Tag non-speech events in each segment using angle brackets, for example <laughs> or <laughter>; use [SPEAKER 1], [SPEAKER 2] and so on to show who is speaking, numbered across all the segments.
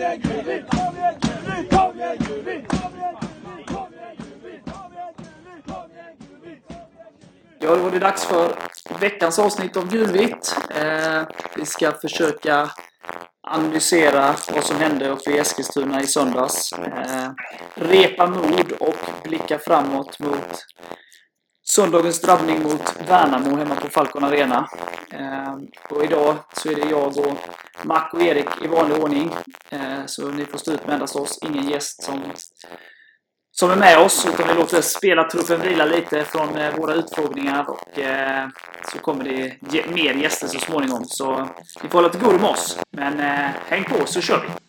[SPEAKER 1] Ja, då var det dags för veckans avsnitt av Gulvitt. Eh, vi ska försöka analysera vad som hände uppe i Eskilstuna i söndags. Eh, repa mod och blicka framåt mot söndagens drabbning mot Värnamo hemma på Falcon Arena. Eh, och idag så är det jag och Mac och Erik i vanlig ordning. Eh, så ni får stå ut med endast oss, ingen gäst som som är med oss. Utan vi låter spelartruppen vila lite från eh, våra utfrågningar och eh, så kommer det ge- mer gäster så småningom. Så ni får hålla till godo med oss. Men eh, häng på så kör vi!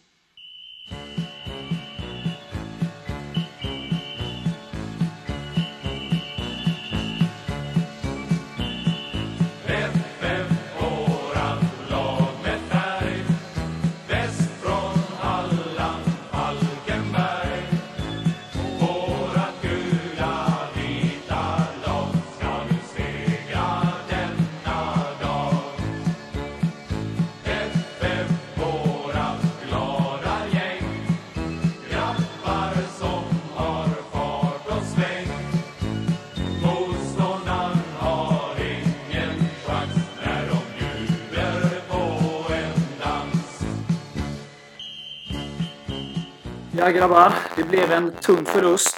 [SPEAKER 1] Ja grabbar, det blev en tung förlust.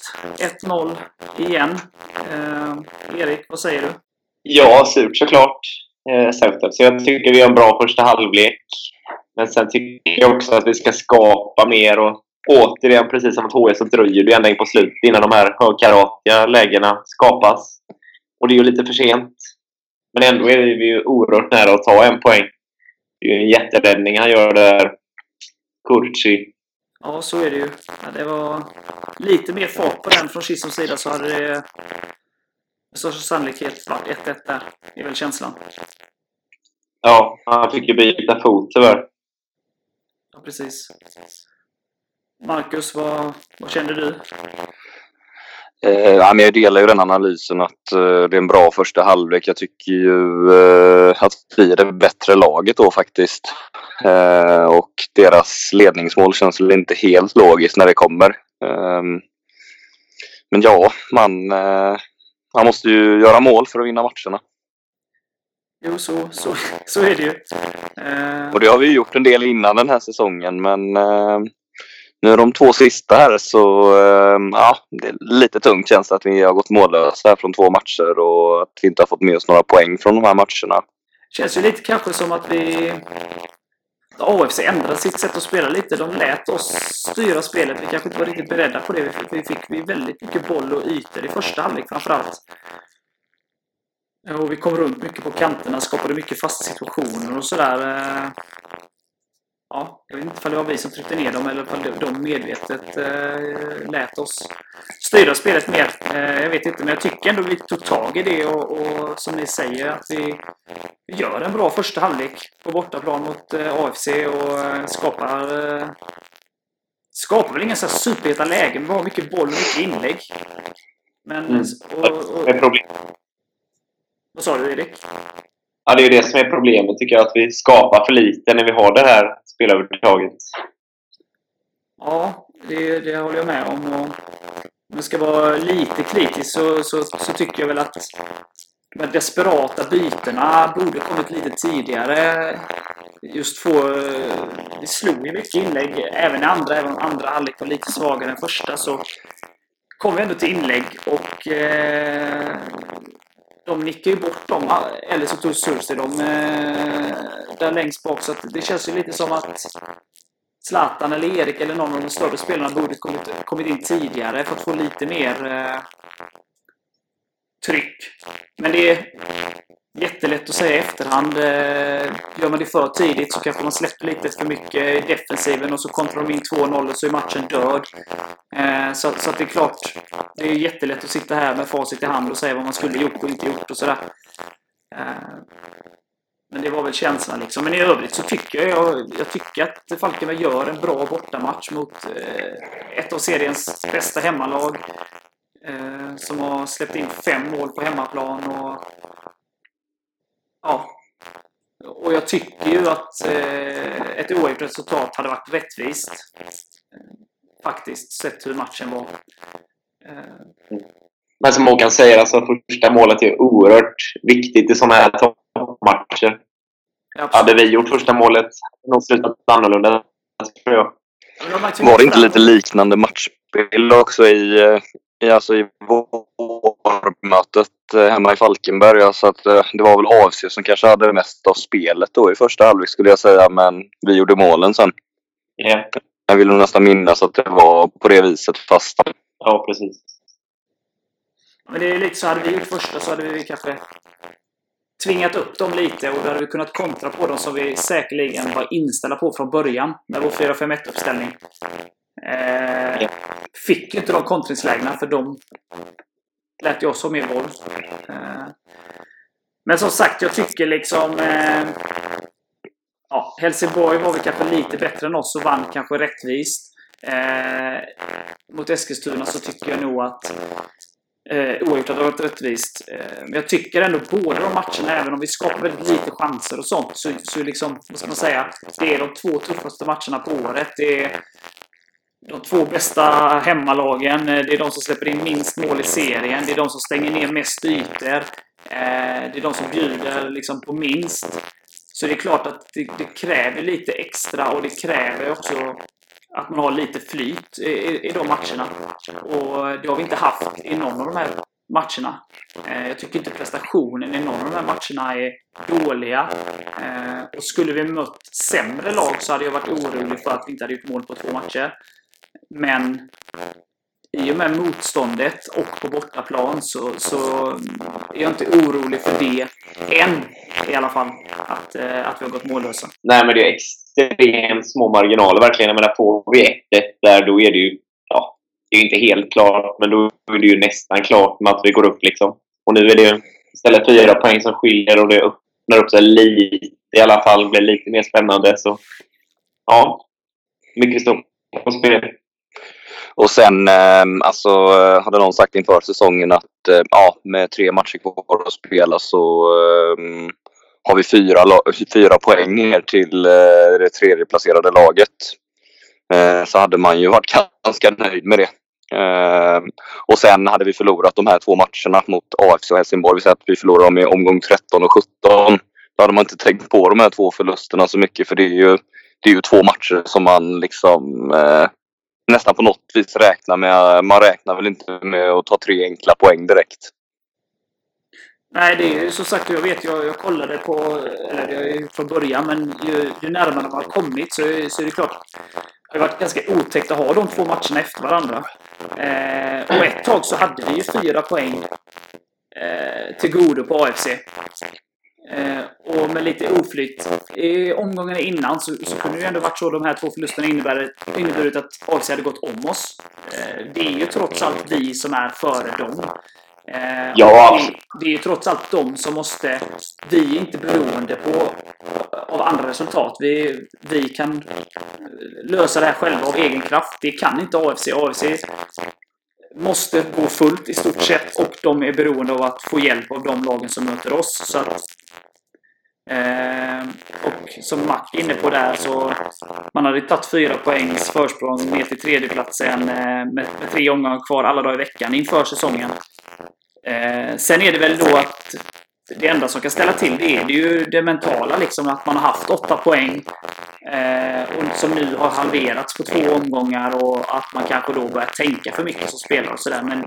[SPEAKER 1] 1-0 igen. Eh, Erik, vad säger du?
[SPEAKER 2] Ja, surt såklart. Eh. Så jag tycker vi har en bra första halvlek. Men sen tycker jag också att vi ska skapa mer och återigen, precis som mot HS, så dröjer det ända in på slutet innan de här högkaratiga lägena skapas. Och det är ju lite för sent. Men ändå är vi ju oerhört nära att ta en poäng. Det är ju en jätteräddning han gör där. Kurci.
[SPEAKER 1] Ja, så är det ju. Ja, det var lite mer fart på den från Chisholms sida så hade det med största sannolikhet varit 1-1 där. Det är väl känslan.
[SPEAKER 2] Ja, han fick ju byta fot tyvärr.
[SPEAKER 1] Ja, precis. Marcus, vad, vad kände du?
[SPEAKER 3] Eh, ja, men jag delar ju den analysen att eh, det är en bra första halvlek. Jag tycker ju eh, att vi är det bättre laget då faktiskt. Eh, och deras ledningsmål känns väl inte helt logiskt när det kommer. Eh, men ja, man, eh, man måste ju göra mål för att vinna matcherna.
[SPEAKER 1] Jo, så, så, så är det ju. Eh,
[SPEAKER 3] Och det har vi gjort en del innan den här säsongen men eh, nu de två sista här så ehm, ja, det är lite tungt känns det att vi har gått mållösa här från två matcher och att vi inte har fått med oss några poäng från de här matcherna.
[SPEAKER 1] känns ju lite kanske som att vi... AFC ändrade sitt sätt att spela lite. De lät oss styra spelet. Vi kanske inte var riktigt beredda på det. Vi fick, vi fick vi väldigt mycket boll och ytor i första halvlek framförallt. Och vi kom runt mycket på kanterna, skapade mycket fasta situationer och sådär. Eh. Ja, jag vet inte om det var vi som tryckte ner dem eller om de medvetet eh, lät oss styra spelet mer. Eh, jag vet inte, men jag tycker ändå vi tog tag i det och, och som ni säger att vi gör en bra första halvlek på bortaplan mot eh, AFC och eh, skapar eh, skapar väl inga så här superheta lägen. Vi har mycket boll och mycket inlägg. Men...
[SPEAKER 2] Mm.
[SPEAKER 1] Och, och,
[SPEAKER 2] problem.
[SPEAKER 1] vad sa du Erik?
[SPEAKER 2] Ja, det är ju det som är problemet tycker jag. Att vi skapar för lite när vi har det här spelövertaget.
[SPEAKER 1] Ja, det, det håller jag med om. Och om jag ska vara lite kritisk så, så, så tycker jag väl att de här desperata bytena borde kommit lite tidigare. Just få... Vi slog ju mycket inlägg även i andra, även om andra halvlek var lite svagare än första så kom vi ändå till inlägg och eh, de nickar ju bort dem. Eller så tog Sursi dem eh, där längst bak. Så att det känns ju lite som att Zlatan eller Erik eller någon av de större spelarna borde kommit, kommit in tidigare för att få lite mer eh, tryck. Men det är jättelätt att säga i efterhand. Eh, gör man det för tidigt så kanske man släpper lite för mycket i defensiven och så kontrar de in 2-0 och så är matchen död. Eh, så, så att det är klart, det är jättelätt att sitta här med facit i hand och säga vad man skulle gjort och inte gjort och sådär. Eh, men det var väl känslan liksom. Men i övrigt så tycker jag, jag tycker att Falkenberg gör en bra bortamatch mot eh, ett av seriens bästa hemmalag. Eh, som har släppt in fem mål på hemmaplan och... Ja. och jag tycker ju att eh, ett oavgjort resultat hade varit rättvist. Faktiskt, sett hur matchen var. Eh,
[SPEAKER 2] Men som Håkan säger, alltså första målet är oerhört viktigt i sådana här toppmatcher.
[SPEAKER 1] absolut.
[SPEAKER 2] Hade vi gjort första målet hade det nog slutat annorlunda, tror jag.
[SPEAKER 3] Var det inte lite liknande matchspel också i, eh, i, alltså i vårmötet eh, hemma i Falkenberg? Alltså att, eh, det var väl AFC som kanske hade mest av spelet då i första halvlek skulle jag säga, men vi gjorde målen sen.
[SPEAKER 2] Ja,
[SPEAKER 3] Jag vill nog nästan minnas att det var på det viset fast
[SPEAKER 2] ja precis.
[SPEAKER 1] Men det är lite så, hade vi gjort första så hade vi kanske tvingat upp dem lite och då hade vi kunnat kontra på dem som vi säkerligen var inställda på från början med vår 4-5-1-uppställning. Eh, fick ju inte de kontringslägena för de lät ju oss ha mer boll. Eh, men som sagt, jag tycker liksom... Eh, ja, Helsingborg var väl kanske lite bättre än oss och vann kanske rättvist. Eh, mot Eskilstuna så tycker jag nog att eh, oavgjort hade varit rättvist. Eh, men jag tycker ändå båda de matcherna, även om vi skapar väldigt lite chanser och sånt, så, så liksom, vad ska man säga, det är de två tuffaste matcherna på året. Det är de två bästa hemmalagen. Eh, det är de som släpper in minst mål i serien. Det är de som stänger ner mest ytor. Eh, det är de som bjuder liksom på minst. Så det är klart att det, det kräver lite extra och det kräver också att man har lite flyt i, i, i de matcherna. Och det har vi inte haft i någon av de här matcherna. Eh, Jag tycker inte prestationen i någon av de här matcherna är dåliga. Eh, Och skulle vi mött sämre lag så hade jag varit orolig för att vi inte hade gjort mål på två matcher. Men i och med motståndet och på bortaplan så, så är jag inte orolig för det än i alla fall. Att, eh, att vi har gått mållösa.
[SPEAKER 2] Nej, men det är extremt små marginaler verkligen. Jag menar, får vi 1-1 där, då är det ju... Ja, det är ju inte helt klart, men då är det ju nästan klart med att vi går upp liksom. Och nu är det ju istället fyra poäng som skiljer och det öppnar upp sig lite i alla fall. Blir lite mer spännande. Så ja, mycket stort på spel.
[SPEAKER 3] Och sen eh, alltså, eh, hade någon sagt inför säsongen att eh, ja, med tre matcher kvar att spela så eh, har vi fyra, fyra poäng ner till eh, det tredjeplacerade laget. Eh, så hade man ju varit <laughs> ganska nöjd med det. Eh, och sen hade vi förlorat de här två matcherna mot AFC och Helsingborg. Vi säger att vi förlorade dem i omgång 13 och 17. Då hade man inte tänkt på de här två förlusterna så mycket för det är ju, det är ju två matcher som man liksom eh, nästan på något vis räkna med. Man räknar väl inte med att ta tre enkla poäng direkt.
[SPEAKER 1] Nej, det är ju som sagt, jag vet, jag, jag kollade på, eller det är ju från början, men ju, ju närmare man har kommit så, är- så är det klart, det har varit ganska otäckt att ha de två matcherna efter varandra. Eh, och ett tag så hade vi ju fyra poäng eh, till godo på AFC. Eh, och med lite oflyt. I omgången innan så, så kunde det ju ändå varit så de här två förlusterna inneburit att AFC hade gått om oss. Eh, det är ju trots allt vi som är före dem. Eh,
[SPEAKER 2] Ja.
[SPEAKER 1] Det, det är ju trots allt de som måste... Vi är inte beroende på, av andra resultat. Vi, vi kan lösa det här själva av egen kraft. Det kan inte AFC. AFC måste gå fullt i stort sett och de är beroende av att få hjälp av de lagen som möter oss. Så att, eh, och som Mac är inne på där så man hade tagit fyra poängs försprång ner till tredjeplatsen eh, med, med tre omgångar kvar alla dagar i veckan inför säsongen. Eh, sen är det väl då att det enda som kan ställa till det är det ju det mentala liksom att man har haft åtta poäng eh, och som nu har halverats på två omgångar och att man kanske då börjar tänka för mycket som spelare och sådär. Men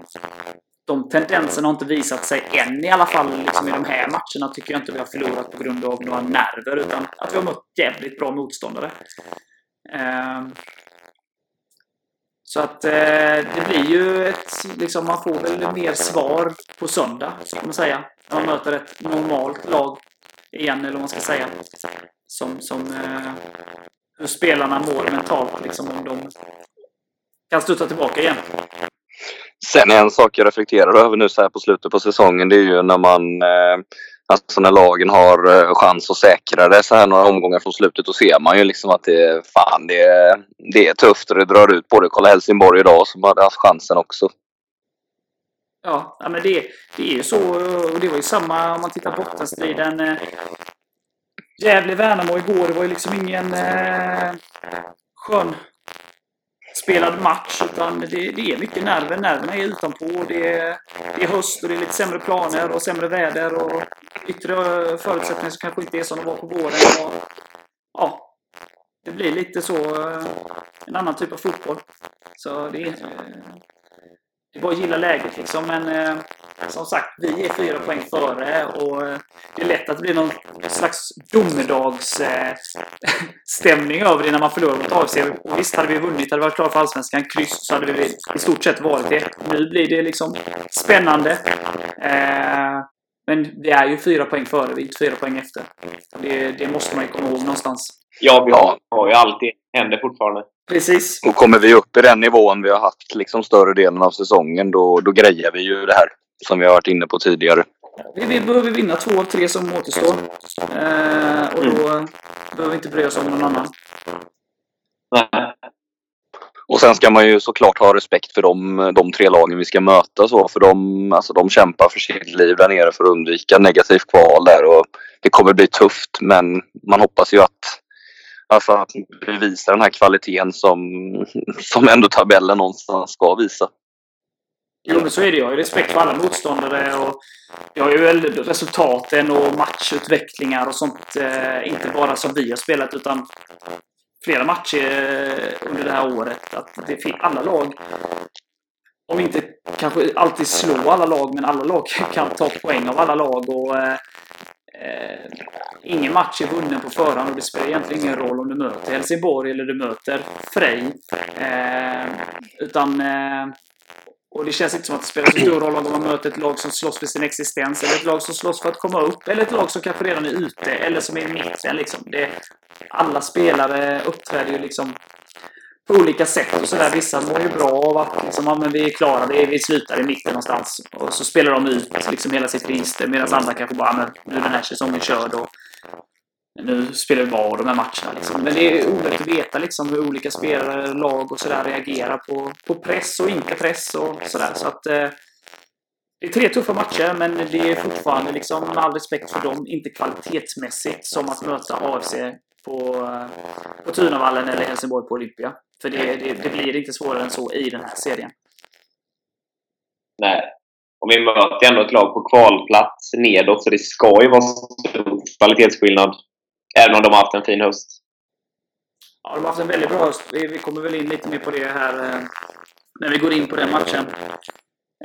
[SPEAKER 1] de tendenserna har inte visat sig än i alla fall liksom i de här matcherna tycker jag inte vi har förlorat på grund av några nerver utan att vi har mött jävligt bra motståndare. Eh, så att eh, det blir ju ett, liksom man får väl mer svar på söndag, ska man säga. När man möter ett normalt lag igen, eller vad man ska säga. Som, som eh, hur spelarna mår mentalt, liksom om de kan studsa tillbaka igen.
[SPEAKER 3] Sen en sak jag reflekterar över nu så här på slutet på säsongen det är ju när man eh, Alltså när lagen har eh, chans att säkra det så här några omgångar från slutet då ser man ju liksom att det, fan, det, är- det är tufft och det drar ut på det. Kolla Helsingborg idag som hade haft chansen också.
[SPEAKER 1] Ja, men det, det är ju så. Och det var ju samma om man tittar på bottenstriden. eh, Gävle-Värnamo igår, det var ju liksom ingen eh, skön spelad match. Utan det, det är mycket nerver. Nerverna är utanpå. Det är, det är höst och det är lite sämre planer och sämre väder och yttre förutsättningar som kanske inte är som de var på våren. Och, ja, det blir lite så. Eh, en annan typ av fotboll. Så det är, eh, det är bara att gilla läget liksom. Men eh, som sagt, vi är fyra poäng före och eh, det är lätt att det blir någon slags domedagsstämning stämning över det när man förlorar mot AFC. Och visst, hade vi vunnit, hade vi varit klara för Allsvenskan, kryss, så hade vi i stort sett varit det. Nu blir det liksom spännande. Eh, men vi är ju fyra poäng före, vi är inte fyra poäng efter. Det, det måste man ju komma ihåg någonstans.
[SPEAKER 2] Ja, vi har, har ju alltid händer fortfarande.
[SPEAKER 1] Precis.
[SPEAKER 3] Och kommer vi upp i den nivån vi har haft liksom större delen av säsongen då, då grejer vi ju det här som vi har varit inne på tidigare.
[SPEAKER 1] Vi, vi behöver vinna två av tre som återstår. Eh, och då behöver vi inte bry oss om någon annan.
[SPEAKER 2] Nej.
[SPEAKER 3] Och sen ska man ju såklart ha respekt för de, de tre lagen vi ska möta så för de, alltså de kämpar för sitt liv där nere för att undvika negativt kval där och det kommer bli tufft men man hoppas ju att Alltså att vi visar den här kvaliteten som, som ändå tabellen någonstans ska visa.
[SPEAKER 1] Jo, men så är det. Jag har ju respekt för alla motståndare och jag har ju väl resultaten och matchutvecklingar och sånt. Eh, inte bara som vi har spelat utan flera matcher eh, under det här året. Att det finns alla lag, om inte kanske alltid slå alla lag, men alla lag <laughs> kan ta poäng av alla lag. och eh, eh, Ingen match är vunnen på förhand och det spelar egentligen ingen roll om du möter Helsingborg eller du möter Frej. Eh, utan eh, och det känns inte som att det spelar så stor roll om man möter ett lag som slåss för sin existens eller ett lag som slåss för att komma upp eller ett lag som kanske redan är ute eller som är i mitten. Liksom. Det, alla spelare uppträder ju liksom på olika sätt och sådär. Vissa mår ju bra av att liksom, ja, men vi är klara, vi, vi slutar i mitten någonstans. Och så spelar de ut liksom hela sitt register medan andra kanske bara, men nu är den här säsongen körd och nu spelar vi bara de här matcherna. Liksom. Men det är omöjligt att veta liksom, hur olika spelare, lag och sådär reagerar på, på press och inte press och sådär. Så att, eh, det är tre tuffa matcher, men det är fortfarande, liksom, med all respekt för dem, inte kvalitetsmässigt som att möta AFC på, eh, på Tunavallen eller Helsingborg på Olympia. För det, det, det blir inte svårare än så i den här serien.
[SPEAKER 2] Nej. Och vi möter ändå ett lag på kvalplats nedåt, så det ska ju vara stor kvalitetsskillnad. Även om de har haft en fin höst.
[SPEAKER 1] Ja, de har haft en väldigt bra höst. Vi, vi kommer väl in lite mer på det här eh, när vi går in på den matchen.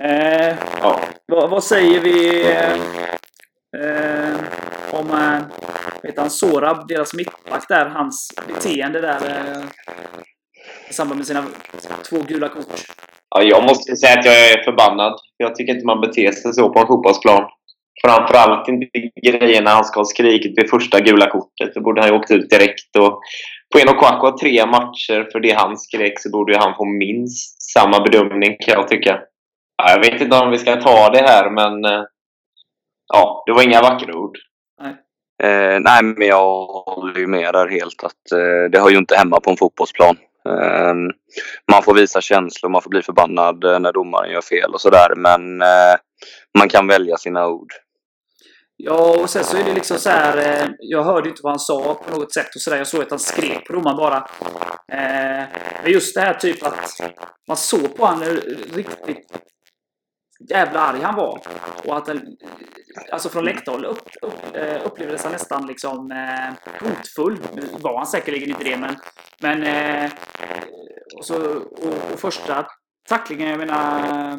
[SPEAKER 1] Eh,
[SPEAKER 2] Ja.
[SPEAKER 1] vad, vad säger vi eh, eh, om eh, vet han, Sorab, deras mittback där, hans beteende där eh, i samband med sina två gula kort?
[SPEAKER 2] Ja, jag måste säga att jag är förbannad. Jag tycker inte man beter sig så på en fotbollsplan. Framförallt inte grejerna han ska ha skrikit vid första gula kortet. Då borde han ju åkt ut direkt. Och på en och Kwako har tre matcher för det han skrek så borde ju han få minst samma bedömning kan jag tycka. Ja, jag vet inte om vi ska ta det här men... eh, Ja, det var inga vackra ord.
[SPEAKER 3] Eh, nej, men jag håller ju med där helt att eh, det hör ju inte hemma på en fotbollsplan. Eh, man får visa känslor, man får bli förbannad eh, när domaren gör fel och sådär men man kan välja sina ord.
[SPEAKER 1] Ja, och sen så är det liksom så här. Eh, jag hörde inte vad han sa på något sätt och så där. Jag såg att han skrek på domaren bara. Eh, men just det här typ att man såg på honom hur riktigt jävla arg han var. Och att eh, alltså från läktarhåll upp, upp, eh, upplevdes han nästan liksom eh, hotfull. Nu var han säkerligen inte det, men... men eh, och, så, och, och första tacklingen, jag menar... Eh,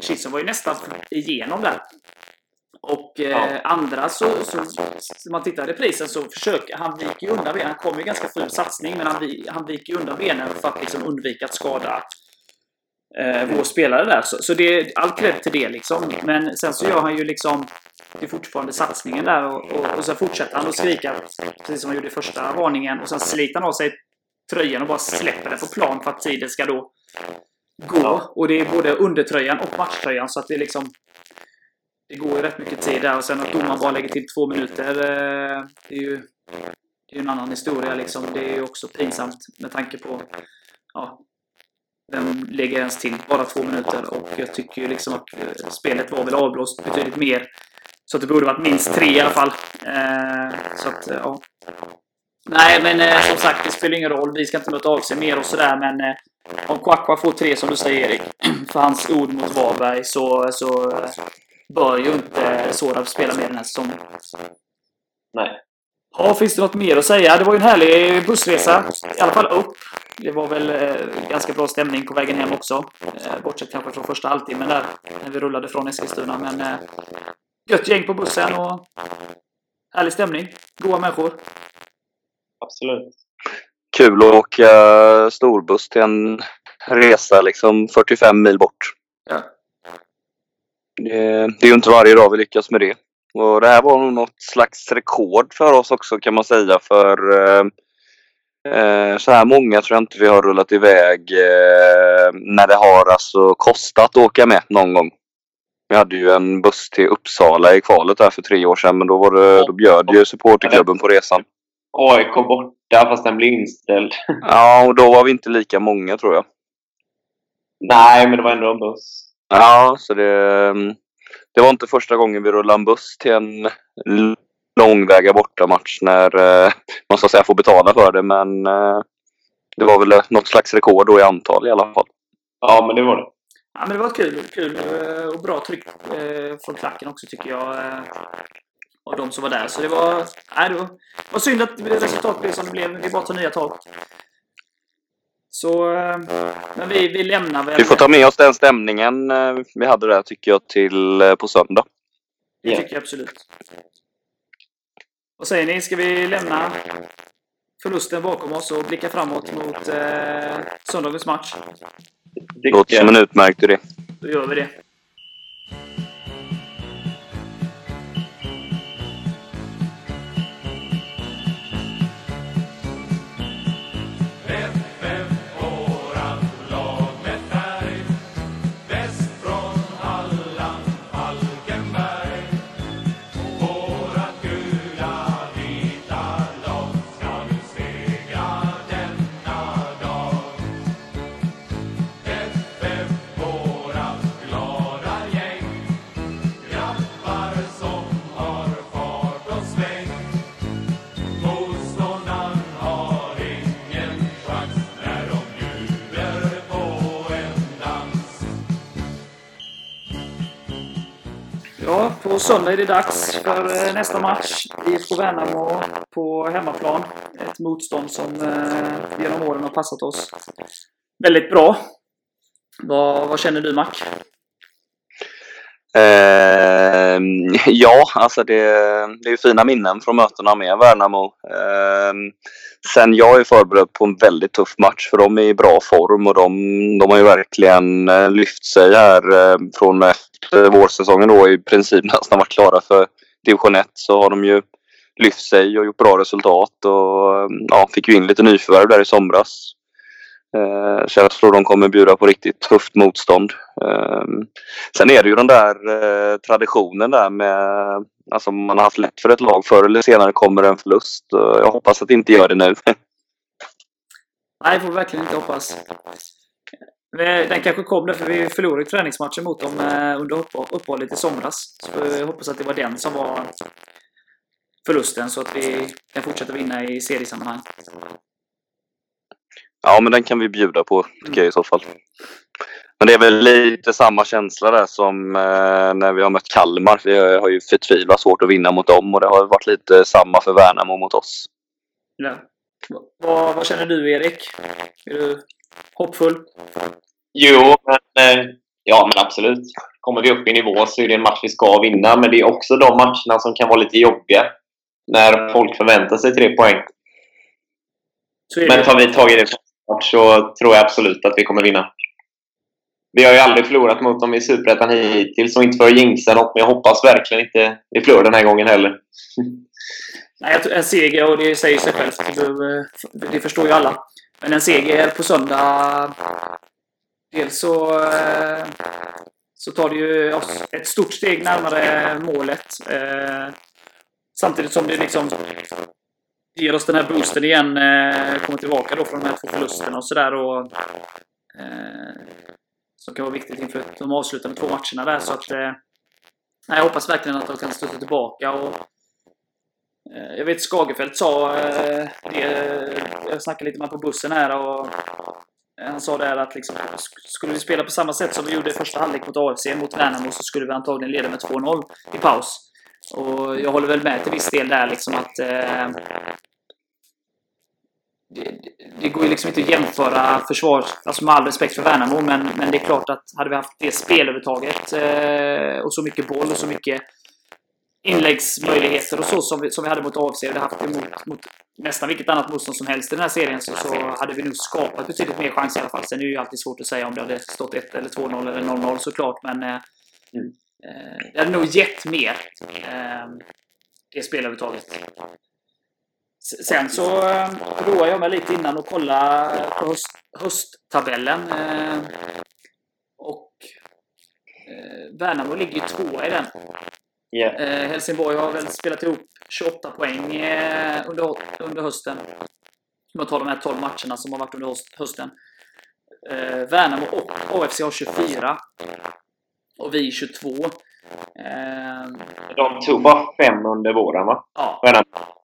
[SPEAKER 1] Kitsen var ju nästan igenom där. Och eh,
[SPEAKER 2] Ja.
[SPEAKER 1] andra så, så, så man tittar i reprisen så försöker han viker undan benen. Han kommer ju ganska ful satsning men han, han viker undan benen för att liksom undvika att skada eh, vår spelare där. Så, så det är all cred till det liksom. Men sen så gör han ju liksom det är fortfarande satsningen där och, och, och sen fortsätter han att skrika precis som han gjorde i första varningen och sen sliter han av sig tröjan och bara släpper den på plan för att tiden ska då gå. Och det är både undertröjan och matchtröjan så att det är liksom det går ju rätt mycket tid där och sen att domaren bara lägger till två minuter eh, det är ju det är en annan historia liksom. Det är ju också pinsamt med tanke på ja, vem lägger ens till bara två minuter och jag tycker ju liksom att eh, spelet var väl avblåst betydligt mer Så att det borde varit minst tre i alla fall. Eh, så att, eh, ja. Nej, men eh, som sagt, det spelar ingen roll. Vi ska inte möta AFC sig mer och sådär, men eh, om Kwakwa får tre, som du säger Erik, <clears throat> för hans ord mot Varberg, så, eh, så eh, bör ju inte Sorab spela mer den här säsongen.
[SPEAKER 2] Nej.
[SPEAKER 1] Ja, finns det något mer att säga? Det var ju en härlig bussresa. I alla fall upp. Det var väl eh, ganska bra stämning på vägen hem också. Eh, bortsett kanske från första halvtimmen där, när vi rullade från Eskilstuna. Men eh, gött gäng på bussen och härlig stämning. Goa människor.
[SPEAKER 2] Absolut.
[SPEAKER 3] Kul att åka storbuss till en resa liksom 45 mil bort.
[SPEAKER 1] Ja.
[SPEAKER 3] Det, det är ju inte varje dag vi lyckas med det. Och det här var nog något slags rekord för oss också kan man säga. För eh, eh, så här många tror jag inte vi har rullat iväg eh, när det har alltså kostat att åka med någon gång. Vi hade ju en buss till Uppsala i kvalet där för tre år sedan men då, var det, då bjöd ju supporterklubben på resan.
[SPEAKER 2] AIK borta fast den blev inställd.
[SPEAKER 3] Ja, och då var vi inte lika många tror jag.
[SPEAKER 2] Nej, men det var ändå en buss.
[SPEAKER 3] Ja, så det, det var inte första gången vi rullade en buss till en långväga bortamatch när eh, man så att säga får betala för det. Men eh, det var väl något slags rekord då i antal i alla fall.
[SPEAKER 2] Ja, men det var det.
[SPEAKER 1] Ja, men det var kul, kul eh, och bra tryck eh, från klacken också tycker jag. eh, Av de som var där. Så det var, nej, det var, det var synd att resultatet blev som det blev. Vi bara tar nya tag. Så, eh, men vi, vi lämnar väl...
[SPEAKER 3] Vi får ta med oss den stämningen eh, vi hade där tycker jag till eh, på söndag.
[SPEAKER 1] Det tycker jag absolut. Vad säger ni? Ska vi lämna förlusten bakom oss och blicka framåt mot eh, söndagens match?
[SPEAKER 2] Det
[SPEAKER 3] Låter som en utmärkt idé.
[SPEAKER 1] Då gör vi det.
[SPEAKER 4] På
[SPEAKER 1] söndag är det dags för eh, nästa match. IFK Värnamo på hemmaplan. Ett motstånd som eh, genom åren har passat oss väldigt bra. Vad, vad känner du, Mac?
[SPEAKER 3] Eh, <laughs> ja, alltså det, det är ju fina minnen från mötena med Värnamo. Eh, sen jag är förberedd på en väldigt tuff match för de är i bra form och de, de har ju verkligen eh, lyft sig här eh, från efter vårsäsongen då i princip <laughs> nästan varit klara för division 1 så har de ju lyft sig och gjort bra resultat och eh, ja, fick ju in lite nyförvärv där i somras. Så jag tror de kommer bjuda på riktigt tufft motstånd. Sen är det ju den där traditionen där med Alltså man har haft lätt för ett lag förr eller senare kommer en förlust. Och Jag hoppas att det inte gör det nu. <laughs>
[SPEAKER 1] Nej, det får vi verkligen inte hoppas. Eh, Den kanske kom därför vi förlorade träningsmatchen mot dem eh, under uppehå- uppehållet i somras. Så jag hoppas att det var den som var förlusten så att vi kan fortsätta vinna i seriesammanhang.
[SPEAKER 3] Ja men den kan vi bjuda på tycker jag i så fall. Men det är väl lite samma känsla där som eh, när vi har mött Kalmar. Vi har ju förtvivlat svårt att vinna mot dem och det har varit lite samma för Värnamo mot oss.
[SPEAKER 1] Ja. Vad, vad känner du, Erik? Är du hoppfull?
[SPEAKER 2] Jo, men, eh, ja, men absolut. Kommer vi upp i nivå så är det en match vi ska vinna. Men det är också de matcherna som kan vara lite jobbiga. När folk förväntar sig tre poäng. Men tar vi tag i det så tror jag absolut att vi kommer vinna. Vi har ju aldrig förlorat mot dem i Superettan hittills och inte för att jinxa något, men jag hoppas verkligen inte vi förlorar den här gången heller. <laughs>
[SPEAKER 1] Nej, en seger, och det säger sig självt. Eh, det förstår ju alla. Men en seger på söndag... Dels så, eh, så tar det ju oss ett stort steg närmare målet. Eh, samtidigt som det liksom ger oss den här boosten igen. Kommer tillbaka då från de här två förlusterna och sådär. Som kan vara viktigt inför de avslutande två matcherna där. Så att, eh, jag hoppas verkligen att de kan studsa tillbaka. Och, eh, jag vet Skagerfeldt sa eh, det, jag snackade lite med honom på bussen här och eh, han sa där att liksom, skulle vi spela på samma sätt som vi gjorde i första halvlek mot AFC mot Värnamo så skulle vi antagligen leda med 2-0 i paus. Och jag håller väl med till viss del där liksom att eh, det, går ju liksom inte att jämföra försvar, alltså med all respekt för Värnamo, men, men det är klart att hade vi haft det spelövertaget eh, och så mycket boll och så mycket inläggsmöjligheter och så som vi, som vi hade mot AFC och hade haft mot, mot nästan vilket annat motstånd som helst i den här serien så, så hade vi nog skapat betydligt mer chans i alla fall. Sen är det ju alltid svårt att säga om det hade stått 1 eller 2-0 eller 0-0 såklart, men eh, eh, det hade nog gett mer eh, det spelövertaget. Sen så eh, roade jag mig lite innan och kollade på höst, hösttabellen. Eh, och eh, Värnamo ligger ju tvåa i den. Eh, Helsingborg har väl spelat ihop 28 poäng under, under hösten. Om man tar de här 12 matcherna som har varit under höst, hösten. Värnamo och AFC har 24. Och vi 22. Eh,
[SPEAKER 2] De tog bara fem under våren, va?
[SPEAKER 1] ja,
[SPEAKER 2] Värnamo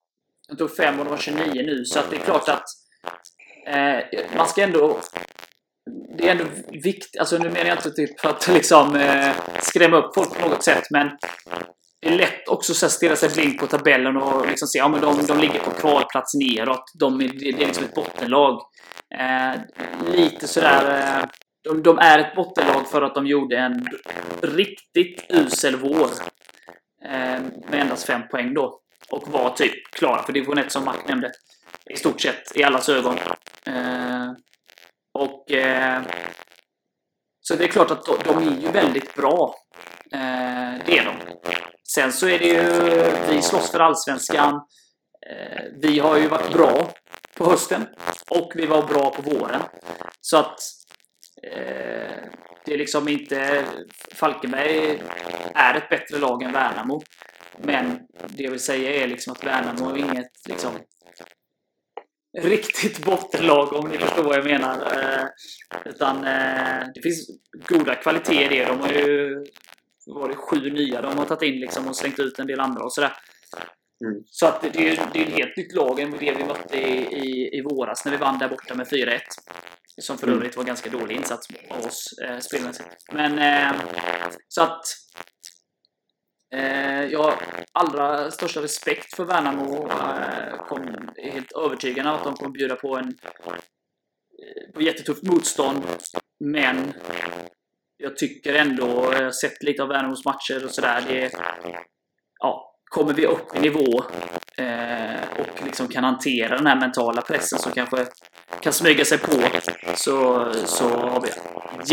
[SPEAKER 1] de tog 5 och de har 29 nu. Så att det är klart att eh, man ska ändå... Det är ändå viktigt. Alltså nu menar jag inte typ för att liksom eh, skrämma upp folk på något sätt. Men det är lätt också att stirra sig blind på tabellen och liksom se ja, men de, de ligger på kvalplats neråt. De är, det är liksom ett bottenlag. Eh, lite sådär... Eh, de, de är ett bottenlag för att de gjorde en riktigt usel vår. Eh, med endast fem poäng då. Och var typ klara för division 1 som Mac nämnde. I stort sett i allas ögon. Eh, och... Eh, så det är klart att de, de är ju väldigt bra. Eh, det är de. Sen så är det ju... Vi slåss för allsvenskan. Eh, vi har ju varit bra på hösten. Och vi var bra på våren. Så att... Eh, det är liksom inte... Falkenberg är ett bättre lag än Värnamo. Men det jag vill säga är liksom att Värnamo är inget liksom, riktigt bottenlag om ni förstår vad jag menar. Eh, utan eh, det finns goda kvaliteter i det. De har ju varit sju nya de har tagit in liksom och slängt ut en del andra och sådär.
[SPEAKER 2] Mm.
[SPEAKER 1] Så att det är ju det är ett helt nytt lag än det vi mötte i, i, i våras när vi vann där borta med 4-1. Som för
[SPEAKER 2] Mm.
[SPEAKER 1] övrigt var ganska dålig insats av oss eh, spelmässigt. Men eh, så att Eh, jag har allra största respekt för Värnamo. Eh, kom, är helt övertygad om att de kommer bjuda på en eh, på jättetufft motstånd. Men jag tycker ändå, jag har sett lite av Värnamos matcher och sådär. Det, ja, kommer vi upp i nivå eh, och liksom kan hantera den här mentala pressen som kanske kan smyga sig på så, så har vi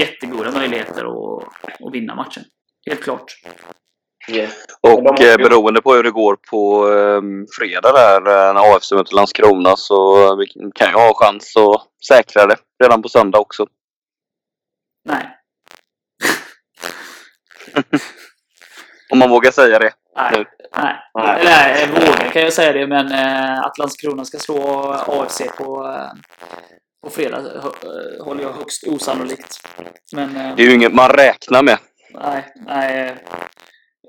[SPEAKER 1] jättegoda möjligheter att, att vinna matchen. Helt klart.
[SPEAKER 2] Ja.
[SPEAKER 3] Och
[SPEAKER 2] De måste
[SPEAKER 3] eh, beroende på hur det går på eh, fredag där eh, när AFC möter Landskrona så eh, vi kan ju ha chans att säkra det redan på söndag också.
[SPEAKER 1] Nej. <laughs>
[SPEAKER 3] Om man vågar säga det.
[SPEAKER 1] Nej.
[SPEAKER 3] Nu.
[SPEAKER 1] Nej.
[SPEAKER 2] Nej.
[SPEAKER 1] Nej, jag vågar kan jag säga det, men eh, att Landskrona ska slå AFC på, eh, på fredag håller jag högst osannolikt. Men
[SPEAKER 3] Det är ju inget man räknar med.
[SPEAKER 1] nej, nej.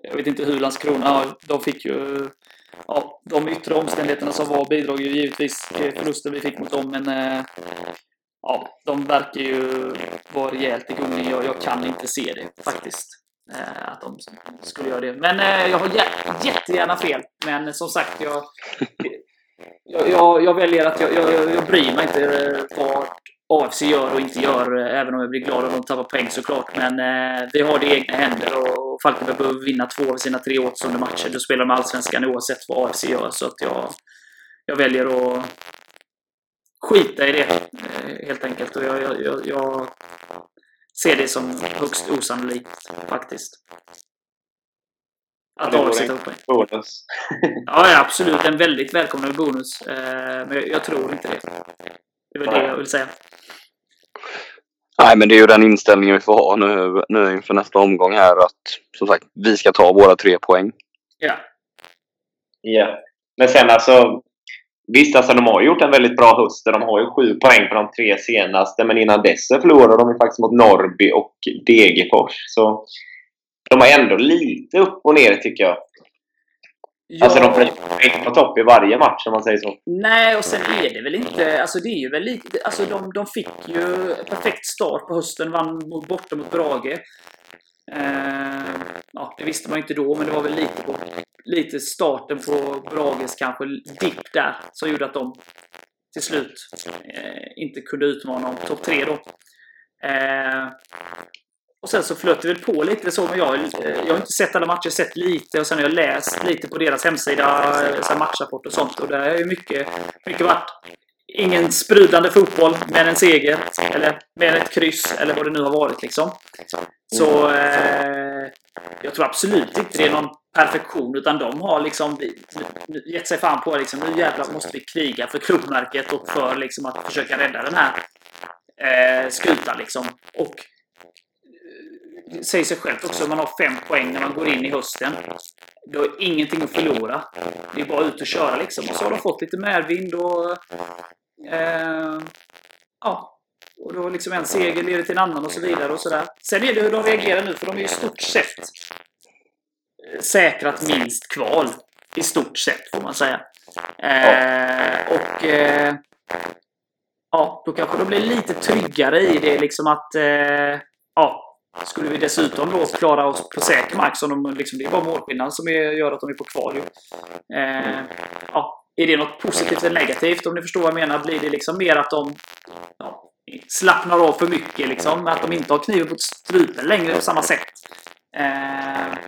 [SPEAKER 1] Jag vet inte hur Landskrona... Ja, de fick ju... Ja, de yttre omständigheterna som var bidrog ju givetvis till förlusten vi fick mot dem, men... Eh, ja, de verkar ju vara rejält i gungning. Jag, jag kan inte se det faktiskt. Eh, att de skulle göra det. Men eh, jag har jättegärna fel. Men som sagt, jag, jag, jag, jag väljer att jag, jag, jag bryr mig inte vart AFC gör och inte gör. eh, Även om jag blir glad om de tappar poäng såklart. Men eh, vi har det i egna händer och Falkenberg behöver vinna två av sina tre återstående matcher. Då spelar de Allsvenskan oavsett vad AFC gör. Så att jag, jag väljer att skita i det eh, helt enkelt. Och jag, jag, jag, jag ser det som högst osannolikt faktiskt. Att AFC tar poäng.
[SPEAKER 2] Bonus.
[SPEAKER 1] Ja, ja, absolut. En väldigt välkomnad bonus. Eh, Men jag, jag tror inte det. Det väl det jag vill säga.
[SPEAKER 3] Nej, men det är ju den inställningen vi får ha nu, nu inför nästa omgång här att som sagt, vi ska ta våra tre poäng.
[SPEAKER 1] Ja.
[SPEAKER 2] Ja. Men sen alltså... Visst, alltså de har gjort en väldigt bra höst. De har ju sju poäng på de tre senaste. Men innan dess förlorade de ju faktiskt mot Norrby och Degerfors. Så de har ändå lite upp och ner tycker jag.
[SPEAKER 1] Ja,
[SPEAKER 2] Alltså de är inte på topp i varje match om man säger så.
[SPEAKER 1] Nej, och sen är det väl inte... Alltså det är ju väl lite... Alltså de, de fick ju perfekt start på hösten. Vann mot- borta mot Brage. Eh, ja, det visste man inte då, men det var väl lite, på, lite starten på Brages kanske dipp där som gjorde att de till slut eh, inte kunde utmana om topp tre då. Eh, och sen så flöt det väl på lite så, men jag, eh, jag har inte sett alla matcher, sett lite och sen har jag läst lite på deras hemsida, eh, så matchrapport och sånt. Och där har ju mycket, mycket varit ingen sprudlande fotboll, men en seger. Eller med ett kryss, eller vad det nu har varit liksom. Så eh, jag tror absolut inte det är någon perfektion, utan de har liksom gett sig fan på liksom, nu jävlar måste vi kriga för klubbmärket och för liksom att försöka rädda den här eh, skutan liksom. Och säger sig självt också, man har fem poäng när man går in i hösten. Du har ingenting att förlora. Det är bara ut och köra liksom. Och så har de fått lite medvind och... Eh, ja. Och då liksom en seger leder till en annan och så vidare och sådär. Sen är det hur de reagerar nu, för de är ju i stort sett eh, säkrat minst kval. I stort sett, får man säga. Eh, och... Eh, ja, då kanske de blir lite tryggare i det liksom att... Eh, ja, skulle vi dessutom då klara oss på säker mark, som de, liksom, det är bara målskillnaden som är, gör att de är på kval. ju. Eh, ja, är det något positivt eller negativt? Om ni förstår vad jag menar, blir det liksom mer att de ja, slappnar av för mycket, liksom, att de inte har kniven på strupen längre på samma sätt. Eh,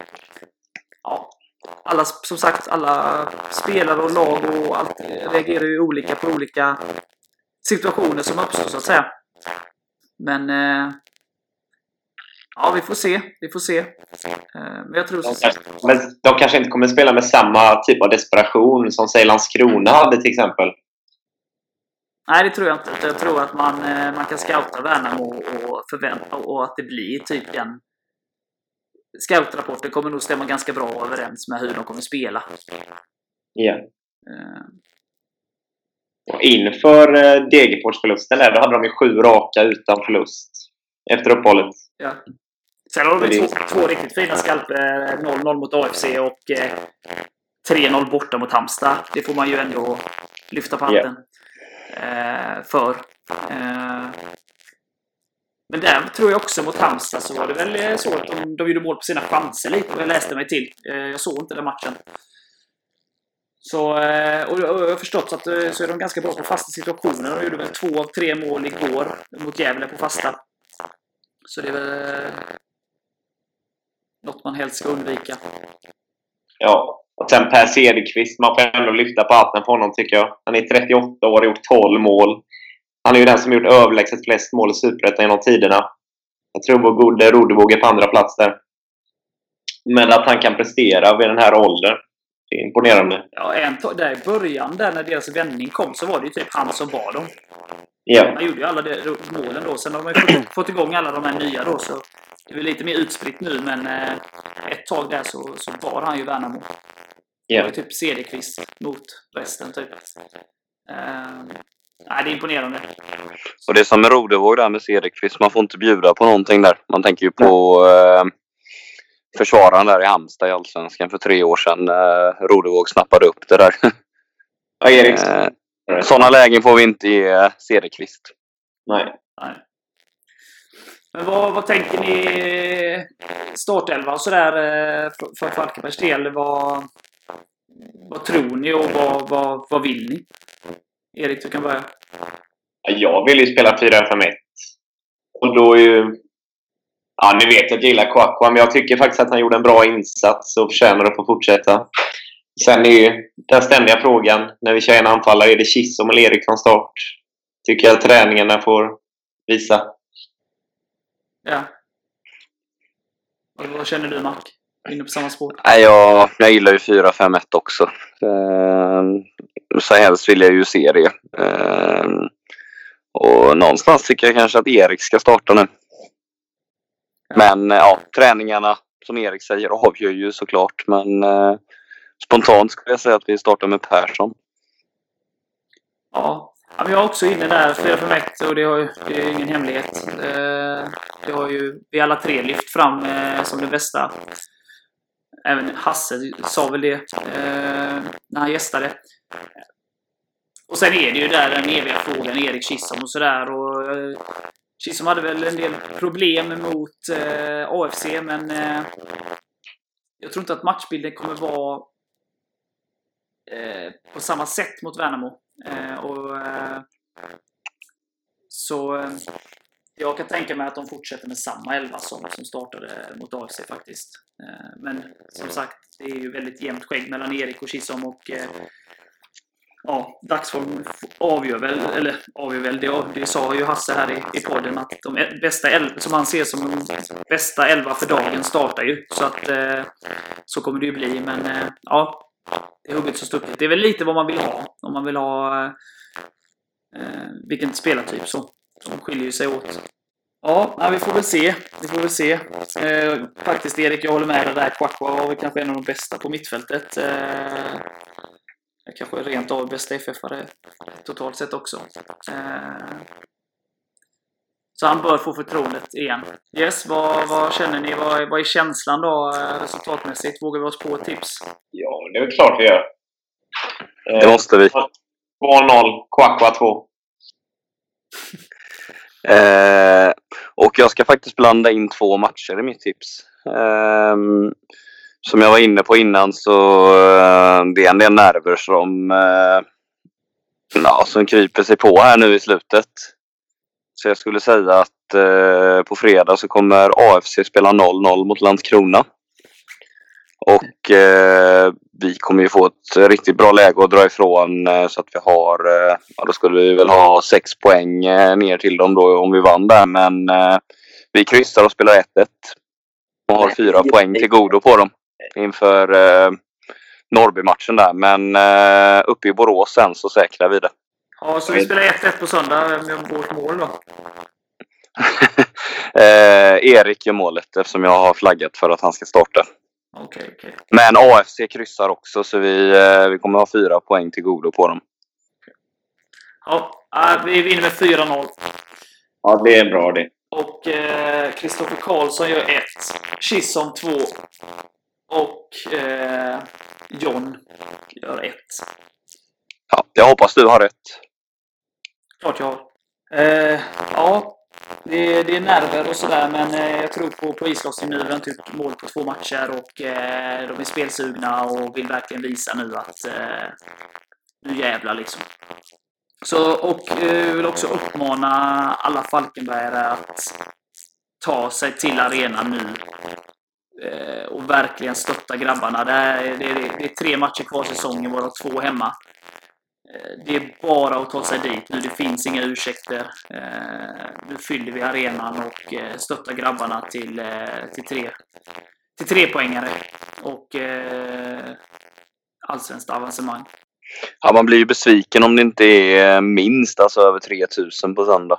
[SPEAKER 1] ja, alla, som sagt, alla spelare och lag och allt reagerar ju olika på olika situationer som uppstår, så att säga. Men eh, Ja, vi får se. Vi får se. Eh, Men jag tror...
[SPEAKER 2] De kanske, men de kanske inte kommer spela med samma typ av desperation som säg Landskrona hade till exempel.
[SPEAKER 1] Nej, det tror jag inte. Jag tror att man, eh, man kan scouta Värnamo och förvänta och att det blir typ den... Scoutrapporten kommer nog stämma ganska bra överens med hur de kommer spela.
[SPEAKER 2] Ja.
[SPEAKER 1] Eh,
[SPEAKER 2] Och inför eh, Degerforsförlusten där, då hade de ju sju raka utan förlust efter uppehållet.
[SPEAKER 1] Ja. Sen har de två, två riktigt fina skalper. 0-0 mot AFC och eh, 3-0 borta mot Halmstad. Det får man ju ändå lyfta på hatten eh, för. Eh, men där tror jag också mot Halmstad så var det väl eh, så att de, de gjorde mål på sina chanser lite. vad Jag läste mig till. Eh, jag såg inte den matchen. Så, eh, och och jag har förstått att eh, så är de ganska bra på fasta situationer. De gjorde väl två av tre mål igår mot Gävle på fasta. Så det är väl eh, något man helst ska undvika.
[SPEAKER 2] Ja. Och sen Per Cederqvist, man får ändå lyfta på hatten på honom tycker jag. Han är 38 år och har gjort 12 mål. Han är ju den som gjort överlägset flest mål i Superettan genom tiderna. Jag tror vår gode Rodevåg är på andra plats där. Men att han kan prestera vid den här åldern, det är imponerande.
[SPEAKER 1] Ja, en, där i början, där när deras vändning kom, så var det ju typ han som var dem.
[SPEAKER 2] Ja.
[SPEAKER 1] Han gjorde ju alla de, målen då. Sen har de ju fått, fått igång alla de här nya då, så det är lite mer utspritt nu, men eh, ett tag där så, så var han ju Värnamo. Det var
[SPEAKER 2] ja.
[SPEAKER 1] ju typ Cederqvist mot resten, typ. Eh, nej, det är imponerande.
[SPEAKER 3] Och det som är Rodevåg där med Cederqvist, man får inte bjuda på någonting där. Man tänker ju på eh, försvararen där i Halmstad i Allsvenskan för tre år sedan. Eh, Rodevåg snappade upp det där.
[SPEAKER 2] Ja, Eriksson.
[SPEAKER 3] Eh, Sådana lägen får vi inte ge Cederqvist.
[SPEAKER 2] Nej.
[SPEAKER 1] Nej. Men vad, vad tänker ni startelvan och sådär eh, för, för Falkenbergs del? Vad, vad tror ni och vad, vad, vad vill ni? Erik, du kan börja.
[SPEAKER 2] Jag vill ju spela 4-5-1. Och då är ju... Ja, ni vet att jag gillar Kwakwa, men jag tycker faktiskt att han gjorde en bra insats och förtjänar att få fortsätta. Sen är ju den ständiga frågan när vi kör en anfallare, är det Kissom eller Erik från start? Tycker jag träningarna får visa.
[SPEAKER 1] Ja. Och vad känner du, Mark? Inne på samma spår?
[SPEAKER 3] Nej, jag, jag gillar ju 4-5-1 också. Eh, så helst vill jag ju se det. Eh, och någonstans tycker jag kanske att Erik ska starta nu. Men eh, ja, träningarna som Erik säger avgör ju såklart. Men eh, spontant skulle jag säga att vi startar med Persson.
[SPEAKER 1] Ja. Ja, men jag är också inne där, 4 5 1 och det, har det är ju ingen hemlighet. Eh, det har ju vi alla tre lyft fram eh, som det bästa. Även Hasse sa väl det eh, när han gästade. Och sen är det ju där den eviga frågan, Erik Kissom och sådär. Och, Kissom hade väl en del problem mot AFC, men jag tror inte att matchbilden kommer vara Eh, på samma sätt mot Värnamo. Eh, och, eh, så eh, jag kan tänka mig att de fortsätter med samma elva som, som startade mot AFC faktiskt. Eh, men som sagt, det är ju väldigt jämnt skägg mellan Erik och Kissom och eh, ja, dagsform avgör väl, eller avgör väl, det, det sa ju Hasse här i, i podden att de bästa elva, som han ser som de bästa elva för dagen startar ju. Så att eh, så kommer det ju bli, men eh, ja, det är hugget som stucket. Det är väl lite vad man vill ha, om man vill ha eh, eh vilken spelartyp så. De skiljer ju sig åt. Ja, vi får väl se. Vi får väl se. Eh, faktiskt Erik, jag håller med dig där. Kwakwa var väl kanske en av de bästa på mittfältet. Eh, kanske rent av bästa FF-are totalt sett också. Eh, så han bör få förtroendet igen. Yes, vad, vad känner ni? Vad, vad är känslan då eh, resultatmässigt? Vågar vi oss på ett tips?
[SPEAKER 2] Ja, det är klart vi gör.
[SPEAKER 3] Det måste vi.
[SPEAKER 2] 2-0, Kwakwa 2.
[SPEAKER 3] Eh, och jag ska faktiskt blanda in två matcher i mitt tips. Eh, som jag var inne på innan så eh, det är en del nerver som, eh, ja, som kryper sig på här nu i slutet. Så jag skulle säga att eh, på fredag så kommer AFC spela 0-0 mot Landskrona. Och eh, vi kommer ju få ett riktigt bra läge att dra ifrån eh, så att vi har, eh, ja då skulle vi väl ha sex poäng eh, ner till dem då om vi vann där. Men eh, vi kryssar och spelar 1-1. Och har fyra poäng till godo på dem inför eh, Norrby-matchen där. Men eh, uppe i Borås sen så säkrar vi det.
[SPEAKER 1] Ja, så vi spelar 1-1 på söndag med vårt mål då. <laughs>
[SPEAKER 3] eh, Erik gör målet eftersom jag har flaggat för att han ska starta.
[SPEAKER 1] Okej, okej.
[SPEAKER 3] Men AFC kryssar också så vi, eh, vi kommer ha fyra poäng till godo på dem.
[SPEAKER 1] Ja, äh, vi vinner med 4-0.
[SPEAKER 2] Ja, det är bra det.
[SPEAKER 1] Och eh, Kristoffer Karlsson gör 1. Kissom 2. Och eh, John gör 1.
[SPEAKER 3] Ja, jag hoppas du har rätt.
[SPEAKER 1] Klart jag har. Eh, ja, det, det är nerver och sådär, men eh, jag tror på, på islossning nu. Vi har inte gjort mål på två matcher och eh, de är spelsugna och vill verkligen visa nu att eh, nu jävlar liksom. Så, och eh, vill också uppmana alla Falkenbergare att ta sig till arenan nu eh, och verkligen stötta grabbarna. Det är, det, är, det är tre matcher kvar säsongen, varav två hemma. Eh, Det är bara att ta sig dit nu. Det finns inga ursäkter. Eh, Nu fyller vi arenan och eh, stöttar grabbarna till, till, tre, till tre poängare och eh, allsvenskt avancemang.
[SPEAKER 3] Ja, man blir ju besviken om det inte är minst alltså över 3000 på söndag.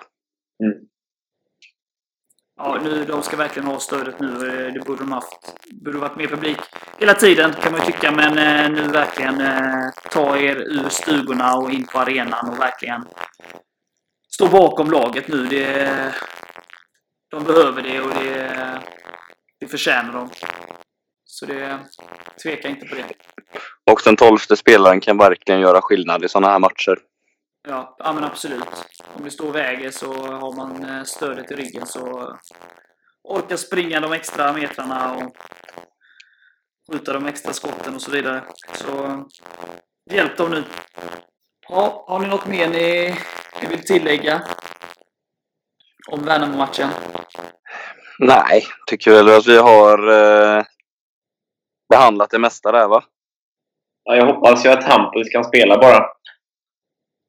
[SPEAKER 1] Ja, nu, de ska verkligen ha stödet nu. Eh, det borde de haft. borde varit mer publik hela tiden kan man ju tycka. Men eh, nu verkligen eh, ta er ur stugorna och in på arenan och verkligen stå bakom laget nu. Det, de behöver det och det, det förtjänar de. Så det, tveka inte på det.
[SPEAKER 3] Och den tolfte spelaren kan verkligen göra skillnad i sådana här matcher.
[SPEAKER 1] Ja, ja men absolut. Om det står och väger så har man eh, stödet i ryggen så orkar springa de extra metrarna och skjuta de extra skotten och så vidare. Så hjälp dem nu. Ja, har ni något mer ni, ni vill tillägga? Om Värnamo-matchen?
[SPEAKER 3] Nej, tycker väl att vi har eh, behandlat det mesta där va?
[SPEAKER 2] Ja, jag hoppas ju att Hampus kan spela bara.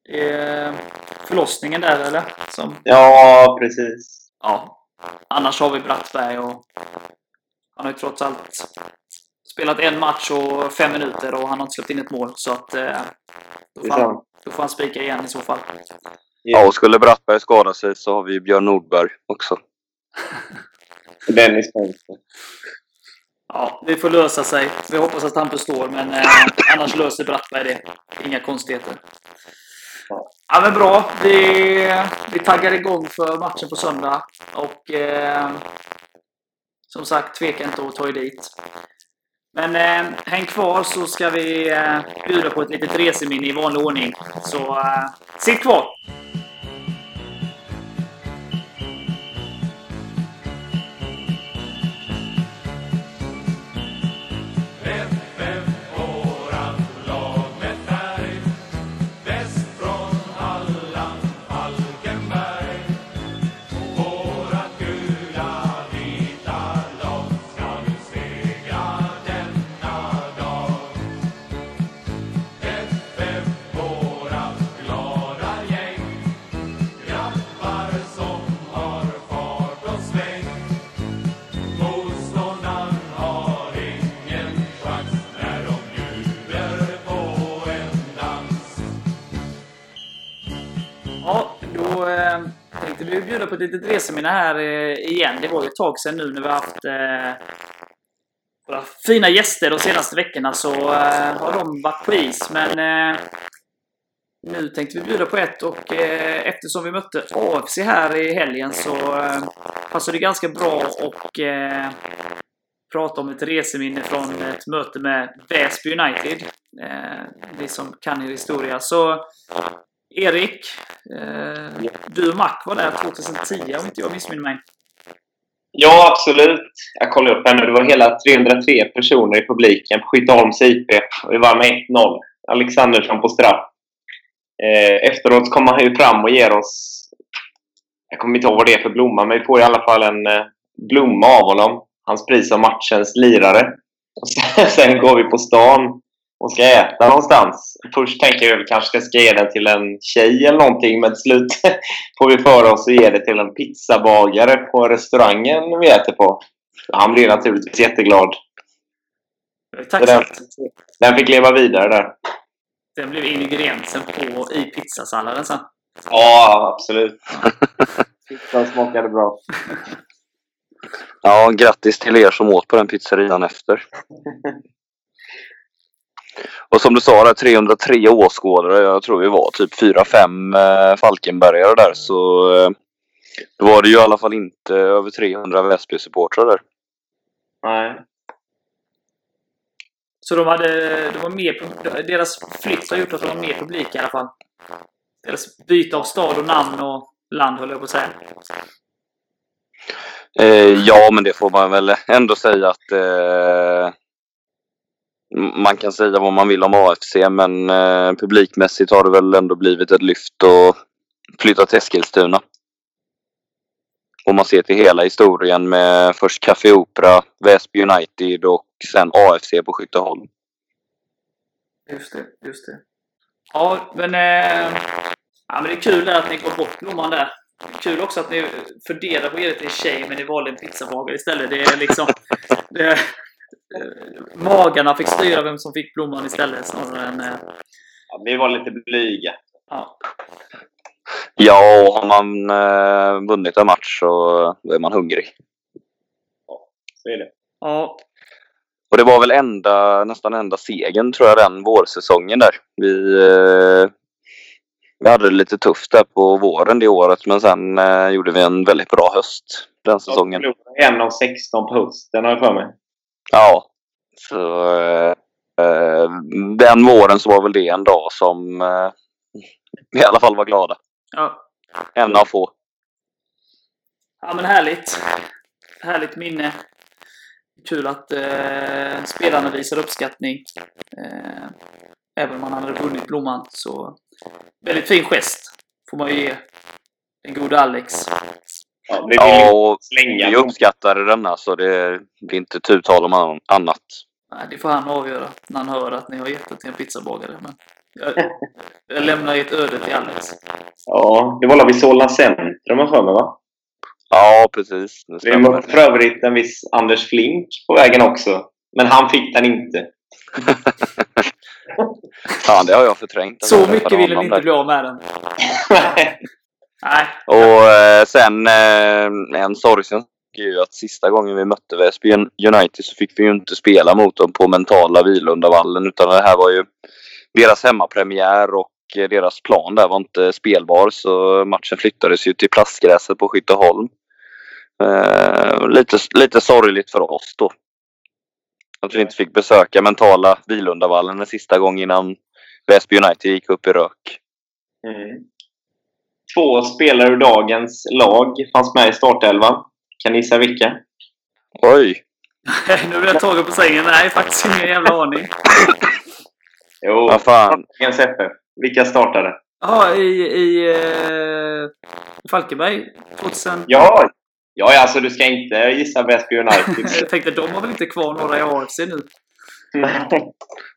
[SPEAKER 1] Eh, förlossningen där eller? Som,
[SPEAKER 2] Ja, precis.
[SPEAKER 1] ja. Annars har vi Brattberg och han har ju trots allt spelat en match och fem minuter och han har inte släppt in ett mål. Så att eh, då, får han, då får han spika igen i så fall.
[SPEAKER 3] Ja, och skulle Brattberg skada sig så har vi Björn Nordberg också. <laughs>
[SPEAKER 2] Dennis Fönster.
[SPEAKER 1] Ja, det får lösa sig. Vi hoppas att Hampus står, men eh, annars löser Brattberg det. Inga konstigheter. Ja, men bra. Vi, vi taggar igång för matchen på söndag. Och eh, som sagt, tveka inte att ta er dit. Men eh, häng kvar så ska vi eh, bjuda på ett litet reseminne i vanlig ordning. Så eh, sitt kvar!
[SPEAKER 4] På
[SPEAKER 1] ett litet reseminne här eh, igen. Det var ju ett tag sedan nu när vi har haft eh, våra fina gäster de senaste veckorna så eh, har de varit på is. Men eh, nu tänkte vi bjuda på ett och eh, eftersom vi mötte AFC här i helgen så eh, passar det ganska bra och eh, prata om ett reseminne från ett möte med Väsby United. Eh, vi som kan er historia. Så Erik, eh, du och Mac var där 2010 om inte jag missminner mig.
[SPEAKER 2] Ja, absolut. Jag kollade upp här nu. Det var hela 303 personer i publiken på Skytteholms IP. Och vi vann med 1-0. Alexandersson på straff. Eh, efteråt kom han ju fram och ger oss... Jag kommer inte ihåg vad det är för blomma, men vi får i alla fall en eh, blomma av honom. Hans pris som matchens lirare. Och sen, <laughs> sen går vi på stan och ska äta någonstans. Först tänker jag att vi kanske ska ge den till en tjej eller någonting, men till slut <laughs> får vi för oss att ge det till en pizzabagare på restaurangen vi äter på. Han blir naturligtvis jätteglad. Så den, den fick leva vidare där.
[SPEAKER 1] Den blev ingrediensen på, i pizzasalladen sen.
[SPEAKER 2] Ja, absolut. <laughs> Pizzan smakade bra.
[SPEAKER 3] Ja, grattis till er som åt på den pizzerian efter. <laughs> Och som du sa, där, 303 åskådare. Jag tror vi var typ 4-5 eh, Falkenbergare där. Så eh, då var det ju i alla fall inte över 300 Väsby-supportrar där.
[SPEAKER 2] Nej.
[SPEAKER 1] Så de hade, det var mer, deras flytt har gjort att de har mer publik i alla fall. Deras byte av stad och namn och land höll jag på att säga.
[SPEAKER 3] Eh, ja, men det får man väl ändå säga att eh, man kan säga vad man vill om AFC, men eh, publikmässigt har det väl ändå blivit ett lyft och flyttat till Eskilstuna. Om man ser till hela historien med först Café Opera, Väsby United och sen AFC på Skytteholm.
[SPEAKER 1] Just det, just det. Ja, men, eh, ja, men det är kul där att ni går bort blomman där. Kul också att ni funderar på att ge det till en tjej, men ni valde en pizzabagare istället. Det är liksom... Det, magarna fick styra vem som fick blomman istället snarare än... Eh,
[SPEAKER 2] Ja, vi var lite blyga.
[SPEAKER 1] ja.
[SPEAKER 3] Ja, och har man eh, vunnit en match så är man hungrig.
[SPEAKER 2] Så är det.
[SPEAKER 1] ja,
[SPEAKER 3] Och det var väl enda, nästan enda segern tror jag den vårsäsongen där. Vi, eh, vi hade det lite tufft där på våren det året men sen eh, gjorde vi en väldigt bra höst den säsongen.
[SPEAKER 2] En av 16 på hösten har jag för mig.
[SPEAKER 3] Ja. Så eh, eh, den våren så var väl det en dag som eh, vi i alla fall var glada.
[SPEAKER 1] ja.
[SPEAKER 3] En av få.
[SPEAKER 1] Ja men härligt. Härligt minne. Kul att eh, spelarna visar uppskattning. Eh, även om man hade vunnit blomman. Så väldigt fin gest. Får man ju ge den gode Alex.
[SPEAKER 2] Ja,
[SPEAKER 3] Ja, och
[SPEAKER 2] slänga
[SPEAKER 3] vi uppskattade denna så det blir inte tu tal om an- annat.
[SPEAKER 1] Nej, det får han avgöra när han hör att ni har gett det till en pizzabagare. Men jag, jag lämnar ert öde till Alex.
[SPEAKER 2] Ja, det var väl vid Solna centrum har för mig va?
[SPEAKER 3] Ja, precis. Det stämmer.
[SPEAKER 2] mötte för övrigt en viss Anders Flink på vägen också. Men han fick den inte. <laughs>
[SPEAKER 3] Fan, det har jag förträngt.
[SPEAKER 1] Så mycket ville ni inte bli av med den. <laughs> Nej.
[SPEAKER 3] Och eh, sen eh, en sorgsen är ju att sista gången vi mötte Väsby United så fick vi ju inte spela mot dem på mentala Vilundavallen utan det här var ju deras hemmapremiär och eh, deras plan där var inte spelbar så matchen flyttades ju till plastgräset på Skytteholm. Eh, lite, lite sorgligt för oss då. Att vi inte fick besöka mentala Vilundavallen en sista gång innan Väsby United gick upp i rök.
[SPEAKER 2] Mm. Två spelare ur dagens lag fanns med i startelvan. Kan ni gissa vilka?
[SPEAKER 3] Oj! <laughs>
[SPEAKER 1] nu blir jag tagen på sängen. Nej, faktiskt ingen jävla aning.
[SPEAKER 2] Jo,
[SPEAKER 3] Vad fan.
[SPEAKER 2] dagens FF. Vilka startade?
[SPEAKER 1] Jaha, i, i eh, Falkenberg 2000.
[SPEAKER 2] Ja, ja alltså du ska inte gissa Väsby United. <laughs>
[SPEAKER 1] Jag tänkte, de har väl inte kvar några i AFC nu?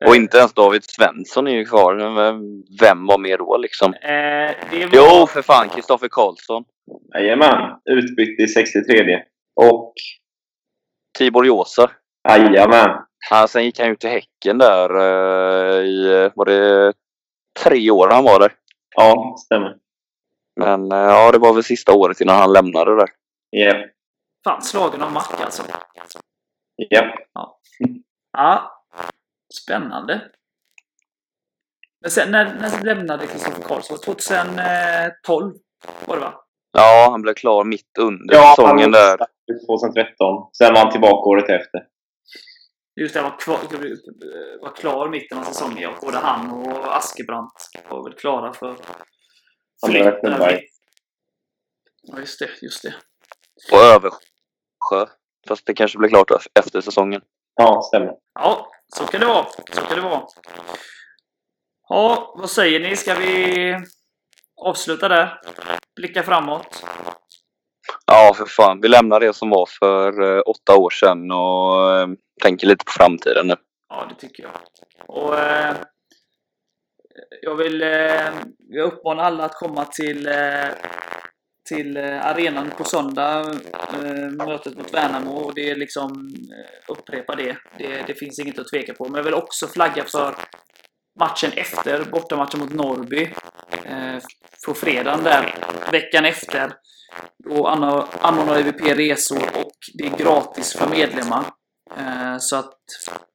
[SPEAKER 3] Och inte ens David Svensson är ju kvar. Vem- var med då liksom?
[SPEAKER 1] Eh, det var...
[SPEAKER 3] Jo, för fan. Kristoffer Karlsson.
[SPEAKER 2] Jajamän, utbytt i 63 Och
[SPEAKER 3] Tibor Josa.
[SPEAKER 2] jajamän.
[SPEAKER 3] Ja, sen gick han ju till Häcken där eh, i, var det tre år han var där.
[SPEAKER 2] Ja, stämmer.
[SPEAKER 3] Men eh, ja, det var väl sista året innan han lämnade där.
[SPEAKER 2] Japp.
[SPEAKER 1] Fan, slagen av Mac alltså.
[SPEAKER 2] Japp.
[SPEAKER 1] Ja, spännande. Men sen, när, när lämnade Kristoffer Karlsson? 2012 var det va?
[SPEAKER 3] Ja, han blev klar mitt under
[SPEAKER 2] Ja,
[SPEAKER 3] säsongen
[SPEAKER 2] han
[SPEAKER 3] där.
[SPEAKER 2] startade 2013. Sen var han tillbaka året efter.
[SPEAKER 1] Just det, han var, kvar, var klar mitten av säsongen. Ja. Både han och Askebrandt var väl klara för
[SPEAKER 2] Han blev rätt nöjd.
[SPEAKER 1] Ja, just det. Just det.
[SPEAKER 3] Och Översjö. Fast det kanske blev klart efter säsongen.
[SPEAKER 2] Ja, stämmer.
[SPEAKER 1] Ja, så kan det vara. Så kan det vara. Ja, vad säger ni? Ska vi avsluta där? Blicka framåt?
[SPEAKER 3] Ja, för fan. Vi lämnar det som var för eh, åtta år sedan och eh, tänker lite på framtiden nu.
[SPEAKER 1] Ja, det tycker jag. Och eh, jag vill eh, jag uppmanar alla att komma till, eh, till eh, arenan på söndag, eh, mötet mot Värnamo. Och det är liksom, eh, upprepa det. det. Det finns inget att tveka på. Men jag vill också flagga för matchen efter, bortamatchen mot Norrby. På fredagen där, veckan efter. Då anordnar IVP resor och det är gratis för medlemmar. Så att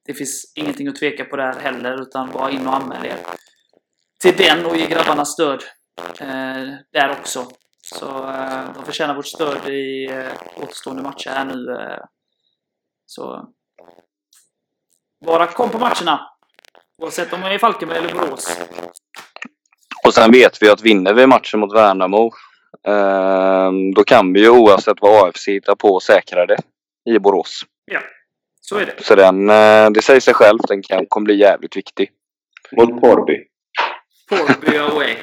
[SPEAKER 1] det finns ingenting att tveka på där heller, utan bara in och anmäl er. Till den och ge grabbarna stöd eh, där också. Så eh, de förtjänar vårt stöd i eh, återstående matcher här nu. Eh, så bara kom på matcherna! Oavsett om man är i Falkenberg eller Borås.
[SPEAKER 3] Och sen vet vi att vinner vi matchen mot Värnamo eh, då kan vi ju oavsett vad AFC hittar på säkra det i Borås.
[SPEAKER 1] Så är det.
[SPEAKER 3] Så den, det säger sig själv, den kan, kommer bli jävligt viktig.
[SPEAKER 2] Mot Porby.
[SPEAKER 1] Porby away.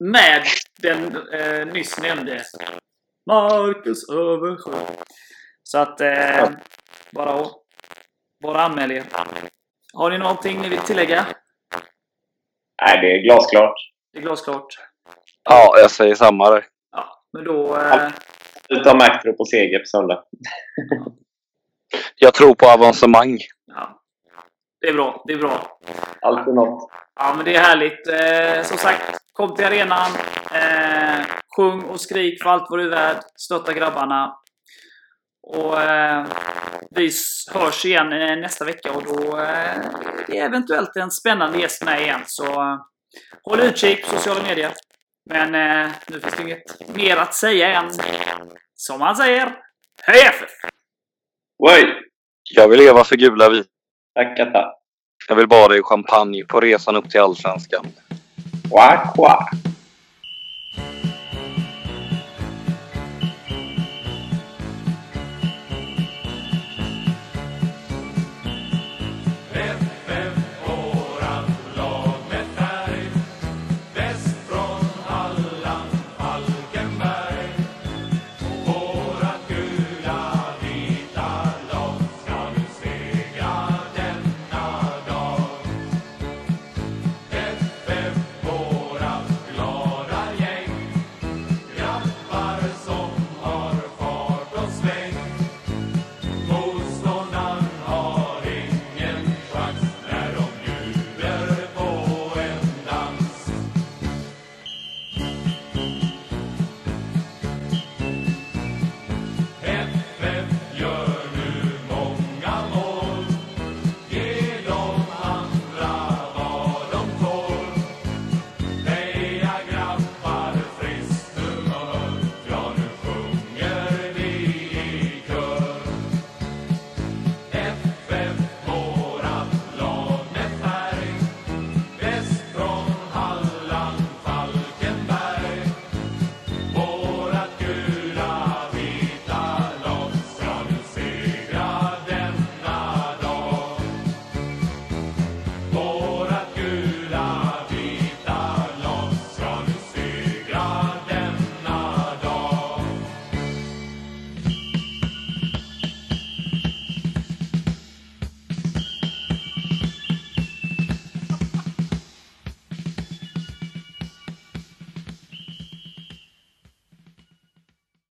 [SPEAKER 1] Med den eh, nyss nämnde Marcus Översjö. Så att eh, bara, bara anmäl er. Har ni någonting ni vill tillägga?
[SPEAKER 2] Nej, det är glasklart.
[SPEAKER 1] Det är glasklart.
[SPEAKER 3] Ja, jag säger samma där.
[SPEAKER 1] Ja, men då... Eh,
[SPEAKER 2] Utan Maktro på seger på söndag.
[SPEAKER 3] Jag tror på avancemang.
[SPEAKER 1] ja. Det är bra. Det är bra.
[SPEAKER 2] Alltid något.
[SPEAKER 1] Ja, men det är härligt. Eh, som sagt, kom till arenan. Eh, sjung och skrik för allt vad du är värd. Stötta grabbarna. Och eh, vi hörs igen eh, nästa vecka och då eh, är eventuellt en spännande gäst med igen. Så eh, håll utkik på sociala medier. Men eh, nu finns det inget mer att säga än, som man säger, Hej FF!
[SPEAKER 2] Oj!
[SPEAKER 3] Jag vill leva för gula vi.
[SPEAKER 2] Tackar, tack.
[SPEAKER 3] Jag vill bada i champagne på resan upp till Allsvenskan.
[SPEAKER 2] quá quả